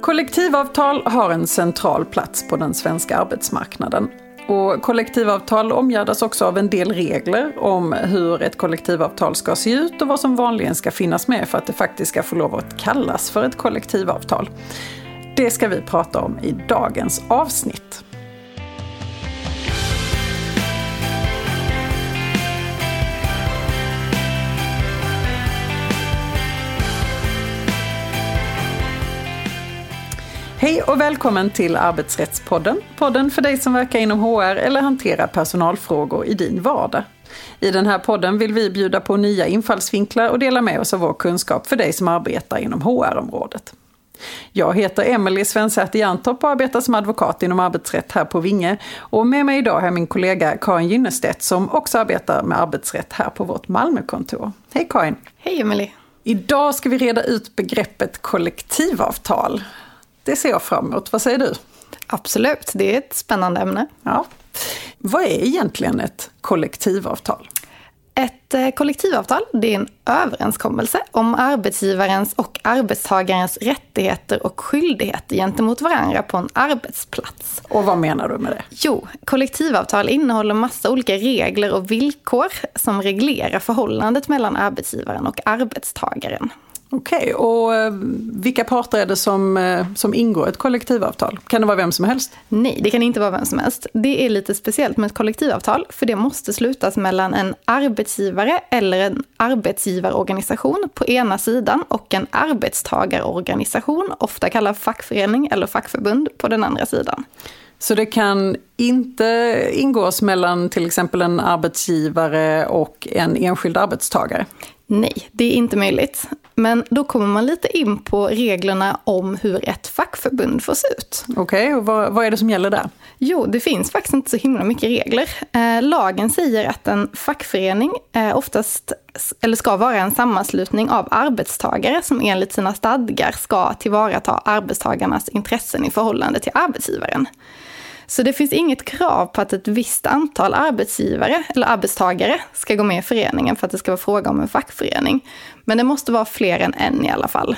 Kollektivavtal har en central plats på den svenska arbetsmarknaden. Och kollektivavtal omgärdas också av en del regler om hur ett kollektivavtal ska se ut och vad som vanligen ska finnas med för att det faktiskt ska få lov att kallas för ett kollektivavtal. Det ska vi prata om i dagens avsnitt. Hej och välkommen till Arbetsrättspodden. Podden för dig som verkar inom HR eller hanterar personalfrågor i din vardag. I den här podden vill vi bjuda på nya infallsvinklar och dela med oss av vår kunskap för dig som arbetar inom HR-området. Jag heter Emelie Svensäter Jantorp och arbetar som advokat inom arbetsrätt här på Vinge. Och med mig idag har jag min kollega Karin Gynnestedt som också arbetar med arbetsrätt här på vårt Malmökontor. Hej Karin! Hej Emelie! Idag ska vi reda ut begreppet kollektivavtal. Det ser jag fram emot. Vad säger du? Absolut, det är ett spännande ämne. Ja. Vad är egentligen ett kollektivavtal? Ett eh, kollektivavtal det är en överenskommelse om arbetsgivarens och arbetstagarens rättigheter och skyldigheter gentemot varandra på en arbetsplats. Och vad menar du med det? Jo, kollektivavtal innehåller massa olika regler och villkor som reglerar förhållandet mellan arbetsgivaren och arbetstagaren. Okej, okay, och eh, vilka parter är det som, eh, som ingår ett kollektivavtal? Kan det vara vem som helst? Nej, det kan inte vara vem som helst. Det är lite speciellt med ett kollektivavtal, för det måste slutas mellan en arbetsgivare eller en arbetsgivarorganisation på ena sidan och en arbetstagarorganisation, ofta kallad fackförening eller fackförbund, på den andra sidan. Så det kan inte ingås mellan till exempel en arbetsgivare och en enskild arbetstagare? Nej, det är inte möjligt. Men då kommer man lite in på reglerna om hur ett fackförbund får se ut. Okej, okay, och vad, vad, är det som gäller där? Jo, det finns faktiskt inte så himla mycket regler. Eh, lagen säger att en fackförening eh, oftast, eller ska vara en sammanslutning av arbetstagare som enligt sina stadgar ska tillvarata arbetstagarnas intressen i förhållande till arbetsgivaren. Så det finns inget krav på att ett visst antal arbetsgivare eller arbetstagare ska gå med i föreningen för att det ska vara fråga om en fackförening. Men det måste vara fler än en i alla fall.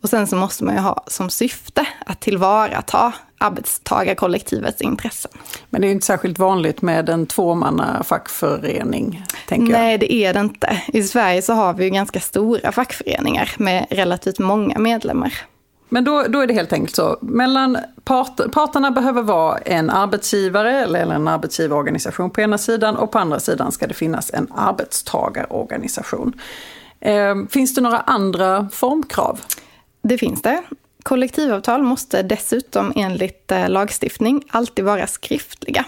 Och sen så måste man ju ha som syfte att tillvarata arbetstagarkollektivets intressen. Men det är ju inte särskilt vanligt med en tvåmanna fackförening, tänker jag. Nej, det är det inte. I Sverige så har vi ju ganska stora fackföreningar med relativt många medlemmar. Men då, då är det helt enkelt så, mellan part, parterna behöver vara en arbetsgivare eller en arbetsgivarorganisation på ena sidan och på andra sidan ska det finnas en arbetstagarorganisation. Eh, finns det några andra formkrav? Det finns det. Kollektivavtal måste dessutom enligt eh, lagstiftning alltid vara skriftliga.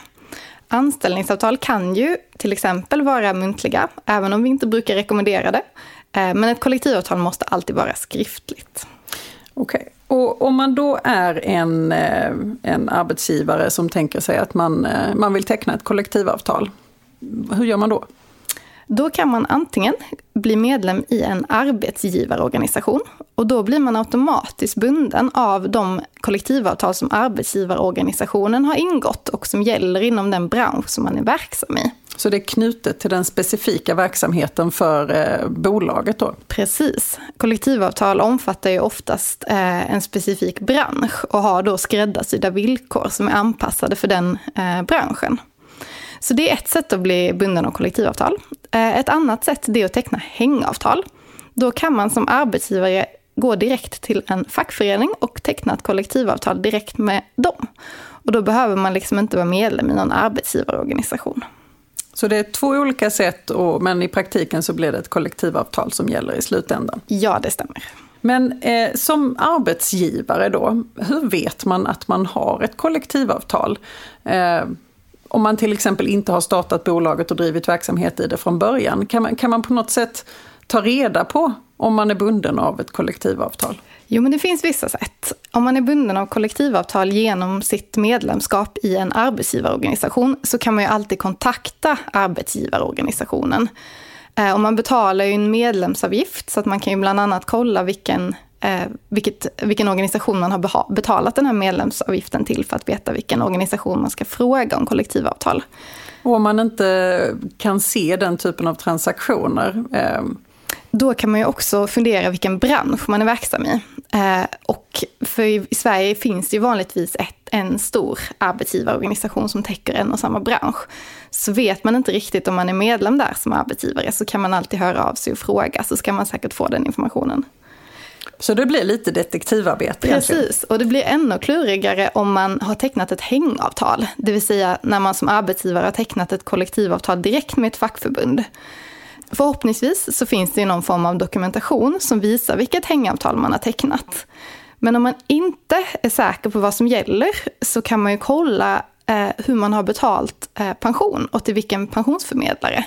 Anställningsavtal kan ju till exempel vara muntliga, även om vi inte brukar rekommendera det. Ehm, men ett kollektivavtal måste alltid vara skriftligt. Okej. Okay. Och om man då är en, eh, en arbetsgivare som tänker sig att man, eh, man vill teckna ett kollektivavtal, hur gör man då? Då kan man antingen bli medlem i en arbetsgivarorganisation och då blir man automatiskt bunden av de kollektivavtal som arbetsgivarorganisationen har ingått och som gäller inom den bransch som man är verksam i. Så det är knutet till den specifika verksamheten för eh, bolaget då? Precis. Kollektivavtal omfattar ju oftast eh, en specifik bransch och har då skräddarsydda villkor som är anpassade för den eh, branschen. Så det är ett sätt att bli bunden av kollektivavtal. Eh, ett annat sätt är att teckna hängavtal. Då kan man som arbetsgivare gå direkt till en fackförening och teckna ett kollektivavtal direkt med dem. Och då behöver man liksom inte vara medlem i någon arbetsgivarorganisation. Så det är två olika sätt, men i praktiken så blir det ett kollektivavtal som gäller i slutändan? Ja, det stämmer. Men eh, som arbetsgivare då, hur vet man att man har ett kollektivavtal? Eh, om man till exempel inte har startat bolaget och drivit verksamhet i det från början, kan man, kan man på något sätt ta reda på om man är bunden av ett kollektivavtal? Jo, men det finns vissa sätt. Om man är bunden av kollektivavtal genom sitt medlemskap i en arbetsgivarorganisation så kan man ju alltid kontakta arbetsgivarorganisationen. Eh, och man betalar ju en medlemsavgift så att man kan ju bland annat kolla vilken, eh, vilket, vilken organisation man har betalat den här medlemsavgiften till för att veta vilken organisation man ska fråga om kollektivavtal. Och om man inte kan se den typen av transaktioner, eh, då kan man ju också fundera vilken bransch man är verksam i. Eh, och För i, i Sverige finns det ju vanligtvis ett, en stor arbetsgivarorganisation som täcker en och samma bransch. Så vet man inte riktigt om man är medlem där som arbetsgivare så kan man alltid höra av sig och fråga så ska man säkert få den informationen. Så det blir lite detektivarbete Precis, egentligen. och det blir ännu klurigare om man har tecknat ett hängavtal. Det vill säga när man som arbetsgivare har tecknat ett kollektivavtal direkt med ett fackförbund. Förhoppningsvis så finns det någon form av dokumentation som visar vilket hängavtal man har tecknat. Men om man inte är säker på vad som gäller så kan man ju kolla eh, hur man har betalt eh, pension och till vilken pensionsförmedlare.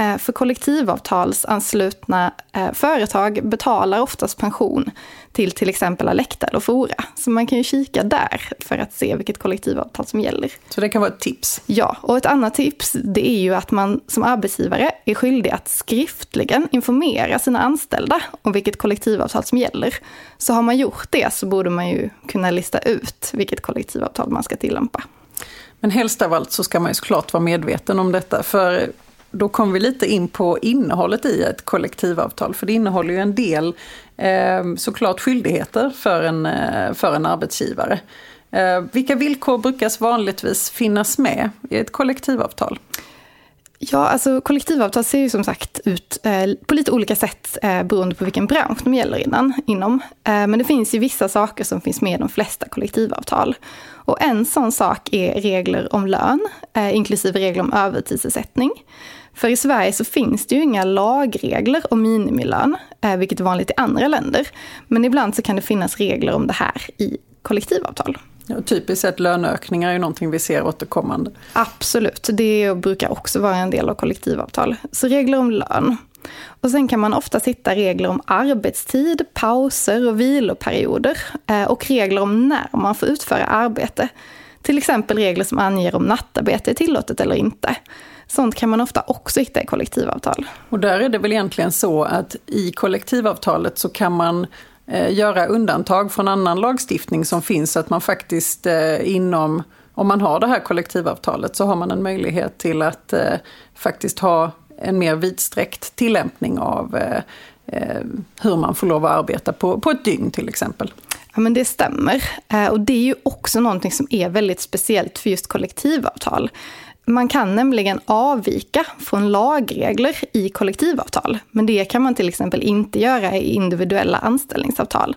Eh, för kollektivavtalsanslutna eh, företag betalar oftast pension till till exempel Alecta eller Fora. Så man kan ju kika där för att se vilket kollektivavtal som gäller. Så det kan vara ett tips? Ja, och ett annat tips det är ju att man som arbetsgivare är skyldig att skriftligen informera sina anställda om vilket kollektivavtal som gäller. Så har man gjort det så borde man ju kunna lista ut vilket kollektivavtal man ska tillämpa. Men helst av allt så ska man ju såklart vara medveten om detta. För då kommer vi lite in på innehållet i ett kollektivavtal. För det innehåller ju en del eh, såklart skyldigheter för en, eh, för en arbetsgivare. Eh, vilka villkor brukar vanligtvis finnas med i ett kollektivavtal? Ja, alltså kollektivavtal ser ju som sagt ut eh, på lite olika sätt eh, beroende på vilken bransch de gäller innan, inom. Eh, men det finns ju vissa saker som finns med i de flesta kollektivavtal. Och en sån sak är regler om lön, eh, inklusive regler om övertidsersättning. För i Sverige så finns det ju inga lagregler om minimilön, eh, vilket är vanligt i andra länder. Men ibland så kan det finnas regler om det här i kollektivavtal. Ja, typiskt sett löneökningar är ju någonting vi ser återkommande. Absolut, det brukar också vara en del av kollektivavtal. Så regler om lön. Och sen kan man ofta hitta regler om arbetstid, pauser och viloperioder. Eh, och regler om när man får utföra arbete. Till exempel regler som anger om nattarbete är tillåtet eller inte. Sånt kan man ofta också hitta i kollektivavtal. Och där är det väl egentligen så att i kollektivavtalet så kan man Eh, göra undantag från annan lagstiftning som finns, så att man faktiskt eh, inom, om man har det här kollektivavtalet så har man en möjlighet till att eh, faktiskt ha en mer vidsträckt tillämpning av hur man får lov att arbeta på, på ett dygn till exempel. Ja, men det stämmer. Och det är ju också någonting som är väldigt speciellt för just kollektivavtal. Man kan nämligen avvika från lagregler i kollektivavtal, men det kan man till exempel inte göra i individuella anställningsavtal.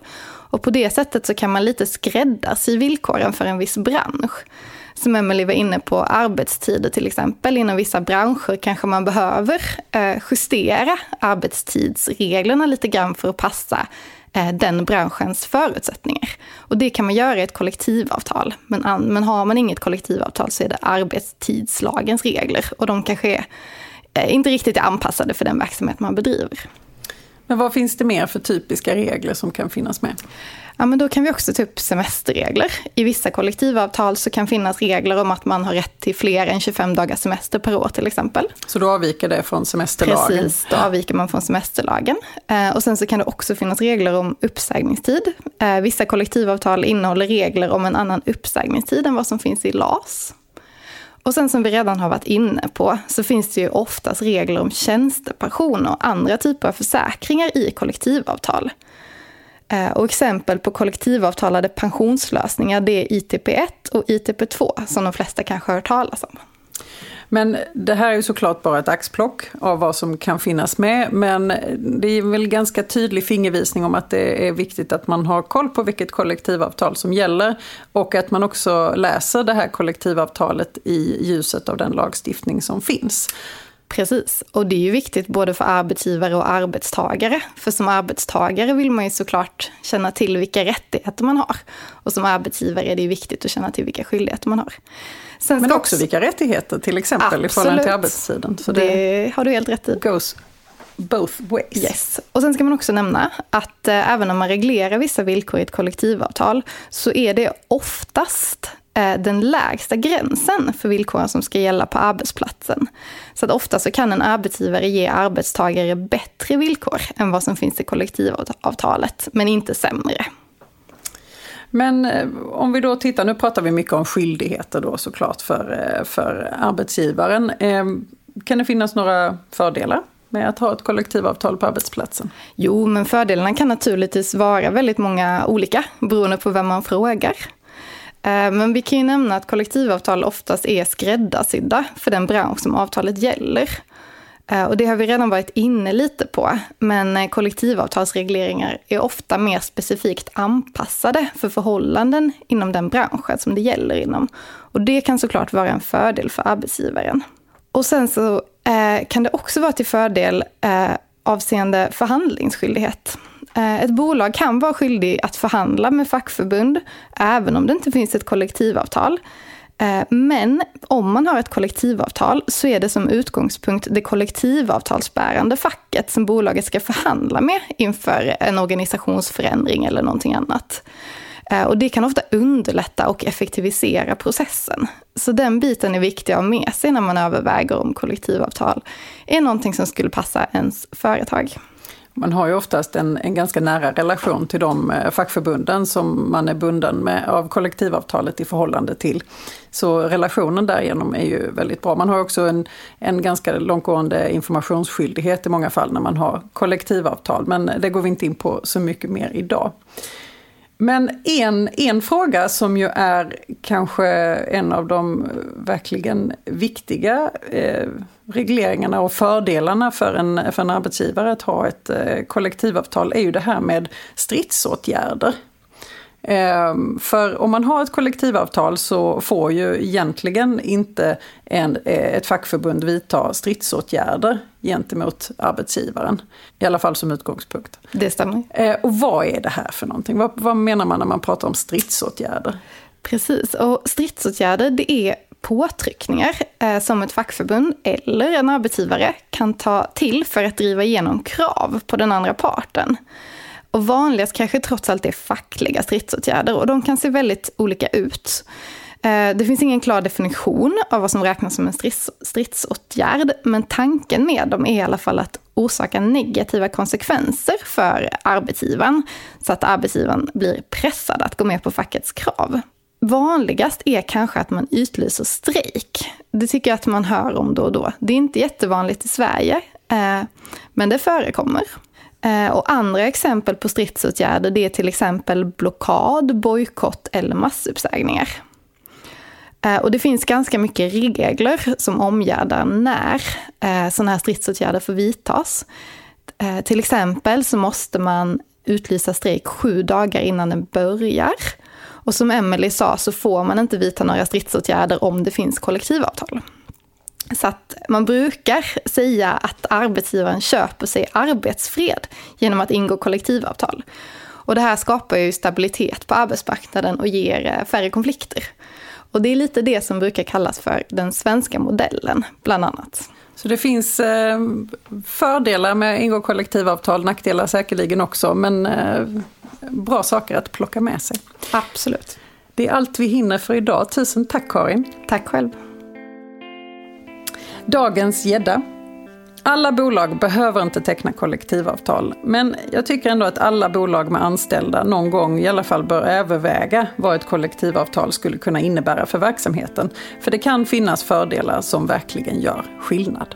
Och på det sättet så kan man lite skräddarsy villkoren för en viss bransch. Som Emelie var inne på, arbetstider till exempel. Inom vissa branscher kanske man behöver eh, justera arbetstidsreglerna lite grann för att passa Eh, den branschens förutsättningar. Och det kan man göra i ett kollektivavtal. Men, men har man inget kollektivavtal så är det arbetstidslagens regler och de kanske är eh, inte riktigt är anpassade för den verksamhet man bedriver. Men vad finns det mer för typiska regler som kan finnas med? Ja, men då kan vi också ta upp semesterregler. I vissa kollektivavtal så kan finnas regler om att man har rätt till fler än 25 dagars semester per år till exempel. Så då avviker det från semesterlagen? Precis, då avviker man från semesterlagen. Eh, och sen så kan det också finnas regler om uppsägningstid. Eh, vissa kollektivavtal innehåller regler om en annan uppsägningstid än vad som finns i LAS. Och sen som vi redan har varit inne på så finns det ju oftast regler om tjänstepension och andra typer av försäkringar i kollektivavtal. Eh, och exempel på kollektivavtalade pensionslösningar det är ITP1 och ITP2 som de flesta kanske har hört talas om. Men det här är ju såklart bara ett axplock av vad som kan finnas med. Men det är väl ganska tydlig fingervisning om att det är viktigt att man har koll på vilket kollektivavtal som gäller. Och att man också läser det här kollektivavtalet i ljuset av den lagstiftning som finns. Precis, och det är ju viktigt både för arbetsgivare och arbetstagare. För som arbetstagare vill man ju såklart känna till vilka rättigheter man har. Och som arbetsgivare är det viktigt att känna till vilka skyldigheter man har. Sen Men också, också vilka rättigheter till exempel absolut. i förhållande till arbetstiden. Så det, det har du helt rätt i. Goes both ways. Yes. Och sen ska man också nämna att eh, även om man reglerar vissa villkor i ett kollektivavtal så är det oftast den lägsta gränsen för villkoren som ska gälla på arbetsplatsen. Så att ofta så kan en arbetsgivare ge arbetstagare bättre villkor än vad som finns i kollektivavtalet, men inte sämre. Men eh, om vi då tittar, nu pratar vi mycket om skyldigheter då såklart för, eh, för arbetsgivaren. Kan det finnas några fördelar med att ha ett kollektivavtal på arbetsplatsen? Jo, men fördelarna kan naturligtvis vara väldigt många olika beroende på vem man frågar. Eh, men vi kan ju nämna att kollektivavtal oftast är skräddarsydda för den bransch som avtalet gäller. Eh, och det har vi redan varit inne lite på, men eh, kollektivavtalsregleringar är ofta mer specifikt anpassade för förhållanden inom den branschen som det gäller inom. Och det kan såklart vara en fördel för arbetsgivaren. Och sen så kan det också vara till fördel avseende förhandlingsskyldighet. Eh, ett bolag kan vara skyldig att förhandla med fackförbund, även om det inte finns ett kollektivavtal. Eh, men om man har ett kollektivavtal så är det som utgångspunkt det kollektivavtalsbärande facket som bolaget ska förhandla med inför en organisationsförändring eller någonting annat. Eh, och det kan ofta underlätta och effektivisera processen. Så den biten är viktig att ha med sig när man överväger om kollektivavtal är någonting som skulle passa ens företag. Man har ju oftast en, en ganska nära relation till de eh, fackförbunden som man är bunden med av kollektivavtalet i förhållande till. Så relationen därigenom är ju väldigt bra. Man har också en, en ganska långtgående informationsskyldighet i många fall när man har kollektivavtal, men det går vi inte in på så mycket mer idag. Men en, en fråga som ju är kanske en av de verkligen viktiga eh, regleringarna och fördelarna för en, för en arbetsgivare att ha ett eh, kollektivavtal är ju det här med stridsåtgärder. Ehm, för om man har ett kollektivavtal så får ju egentligen inte en, eh, ett fackförbund vidta stridsåtgärder gentemot arbetsgivaren. I alla fall som utgångspunkt. Det stämmer. Eh, och vad är det här för någonting? Vad, vad menar man när man pratar om stridsåtgärder? Precis, och stridsåtgärder det är påtryckningar eh, som ett fackförbund eller en arbetsgivare kan ta till för att driva igenom krav på den andra parten. Och vanligast kanske trots allt är fackliga stridsåtgärder och de kan se väldigt olika ut. Eh, det finns ingen klar definition av vad som räknas som en strids, stridsåtgärd, men tanken med dem är i alla fall att orsaka negativa konsekvenser för arbetsgivaren, så att arbetsgivaren blir pressad att gå med på fackets krav. Vanligast är kanske att man utlyser strejk. Det tycker jag att man hör om då och då. Det är inte jättevanligt i Sverige, eh, men det förekommer. Eh, och andra exempel på stridsåtgärder det är till exempel blockad, bojkott eller massuppsägningar. Eh, och det finns ganska mycket regler som omgärdar när eh, sådana här stridsåtgärder får vidtas. Till exempel så måste man utlysa strejk sju dagar innan den börjar. Och som Emelie sa så får man inte vidta några stridsåtgärder om det finns kollektivavtal. Så att man brukar säga att arbetsgivaren köper sig arbetsfred genom att ingå kollektivavtal. Och det här skapar ju stabilitet på arbetsmarknaden och ger eh, färre konflikter. Och det är lite det som brukar kallas för den svenska modellen, bland annat. Så det finns eh, fördelar med att ingå kollektivavtal, nackdelar säkerligen också, men eh, bra saker att plocka med sig. Absolut. Det är allt vi hinner för idag. Tusen tack Karin. Tack själv. Dagens gädda. Alla bolag behöver inte teckna kollektivavtal, men jag tycker ändå att alla bolag med anställda någon gång i alla fall bör överväga vad ett kollektivavtal skulle kunna innebära för verksamheten. För det kan finnas fördelar som verkligen gör skillnad.